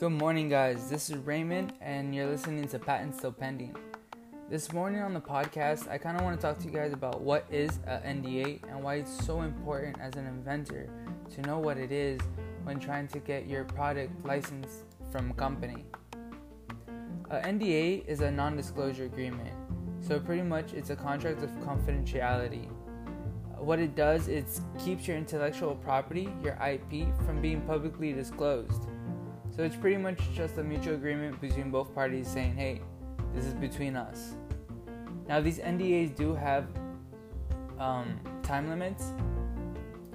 Good morning, guys. This is Raymond, and you're listening to Patent Still Pending. This morning on the podcast, I kind of want to talk to you guys about what is an NDA and why it's so important as an inventor to know what it is when trying to get your product licensed from a company. A NDA is a non-disclosure agreement, so pretty much it's a contract of confidentiality. What it does is keeps your intellectual property, your IP, from being publicly disclosed. So it's pretty much just a mutual agreement between both parties saying, hey, this is between us. Now, these NDAs do have um, time limits.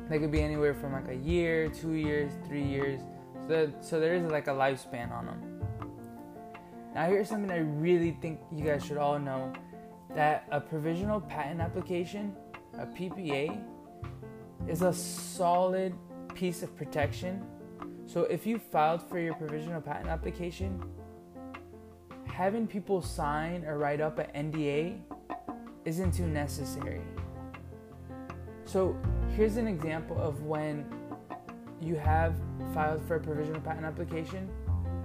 They could be anywhere from like a year, two years, three years. So, so there is like a lifespan on them. Now, here's something I really think you guys should all know that a provisional patent application, a PPA, is a solid piece of protection so if you filed for your provisional patent application, having people sign or write up an NDA isn't too necessary. So here's an example of when you have filed for a provisional patent application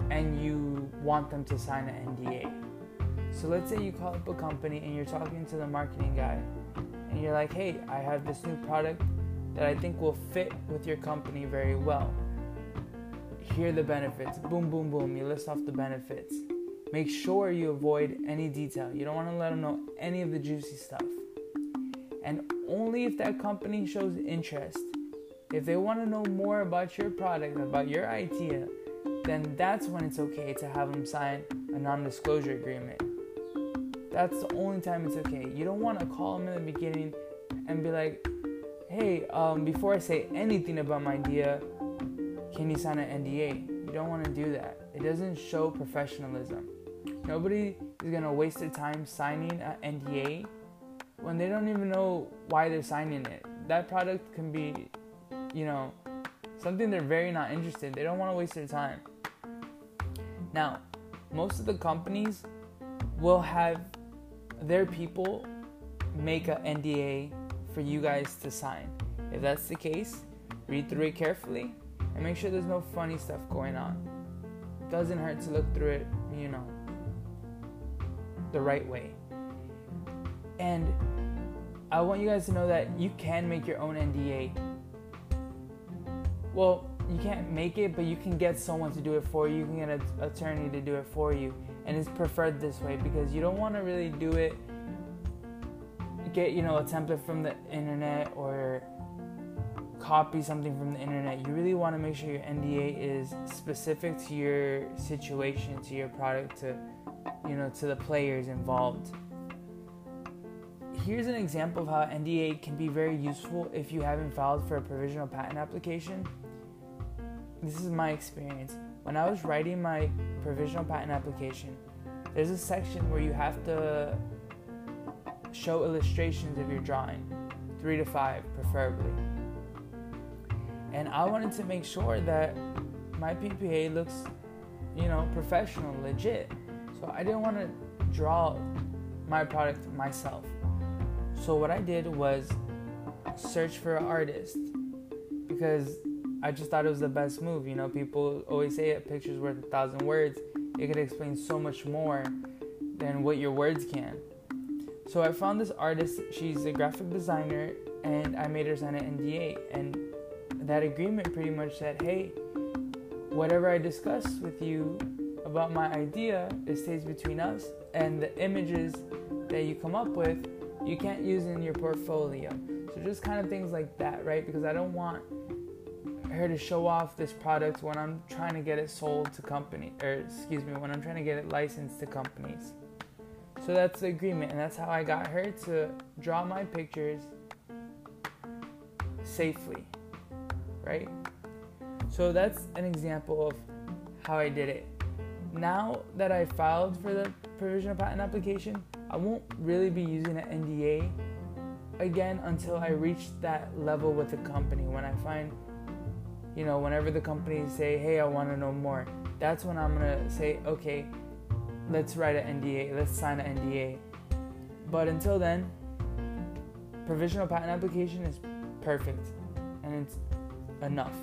and you want them to sign an NDA. So let's say you call up a company and you're talking to the marketing guy and you're like, hey, I have this new product that I think will fit with your company very well hear the benefits. Boom, boom, boom. You list off the benefits. Make sure you avoid any detail. You don't want to let them know any of the juicy stuff. And only if that company shows interest, if they want to know more about your product, about your idea, then that's when it's okay to have them sign a non disclosure agreement. That's the only time it's okay. You don't want to call them in the beginning and be like, hey, um, before I say anything about my idea, can you sign an NDA? You don't want to do that. It doesn't show professionalism. Nobody is going to waste their time signing an NDA when they don't even know why they're signing it. That product can be, you know, something they're very not interested in. They don't want to waste their time. Now, most of the companies will have their people make an NDA for you guys to sign. If that's the case, read through it carefully and make sure there's no funny stuff going on. Doesn't hurt to look through it, you know, the right way. And I want you guys to know that you can make your own NDA. Well, you can't make it, but you can get someone to do it for you. You can get an attorney to do it for you. And it's preferred this way because you don't want to really do it, get, you know, a template from the internet or copy something from the internet, you really want to make sure your NDA is specific to your situation, to your product, to you know, to the players involved. Here's an example of how NDA can be very useful if you haven't filed for a provisional patent application. This is my experience. When I was writing my provisional patent application, there's a section where you have to show illustrations of your drawing, three to five preferably. And I wanted to make sure that my PPA looks, you know, professional, legit. So I didn't want to draw my product myself. So what I did was search for an artist because I just thought it was the best move. You know, people always say a picture's worth a thousand words. It could explain so much more than what your words can. So I found this artist. She's a graphic designer, and I made her sign an NDA. And that agreement pretty much said, hey, whatever I discuss with you about my idea, it stays between us, and the images that you come up with, you can't use in your portfolio. So just kind of things like that, right? Because I don't want her to show off this product when I'm trying to get it sold to company, or excuse me, when I'm trying to get it licensed to companies. So that's the agreement, and that's how I got her to draw my pictures safely right? So that's an example of how I did it. Now that I filed for the provisional patent application, I won't really be using an NDA again until I reach that level with the company. When I find, you know, whenever the company say, hey, I want to know more, that's when I'm going to say, okay, let's write an NDA, let's sign an NDA. But until then, provisional patent application is perfect and it's enough.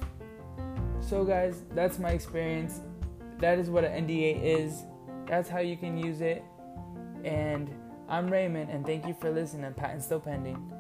So, guys, that's my experience. that is what an NDA is. That's how you can use it. And I'm Raymond, and thank you for listening. Patent still pending.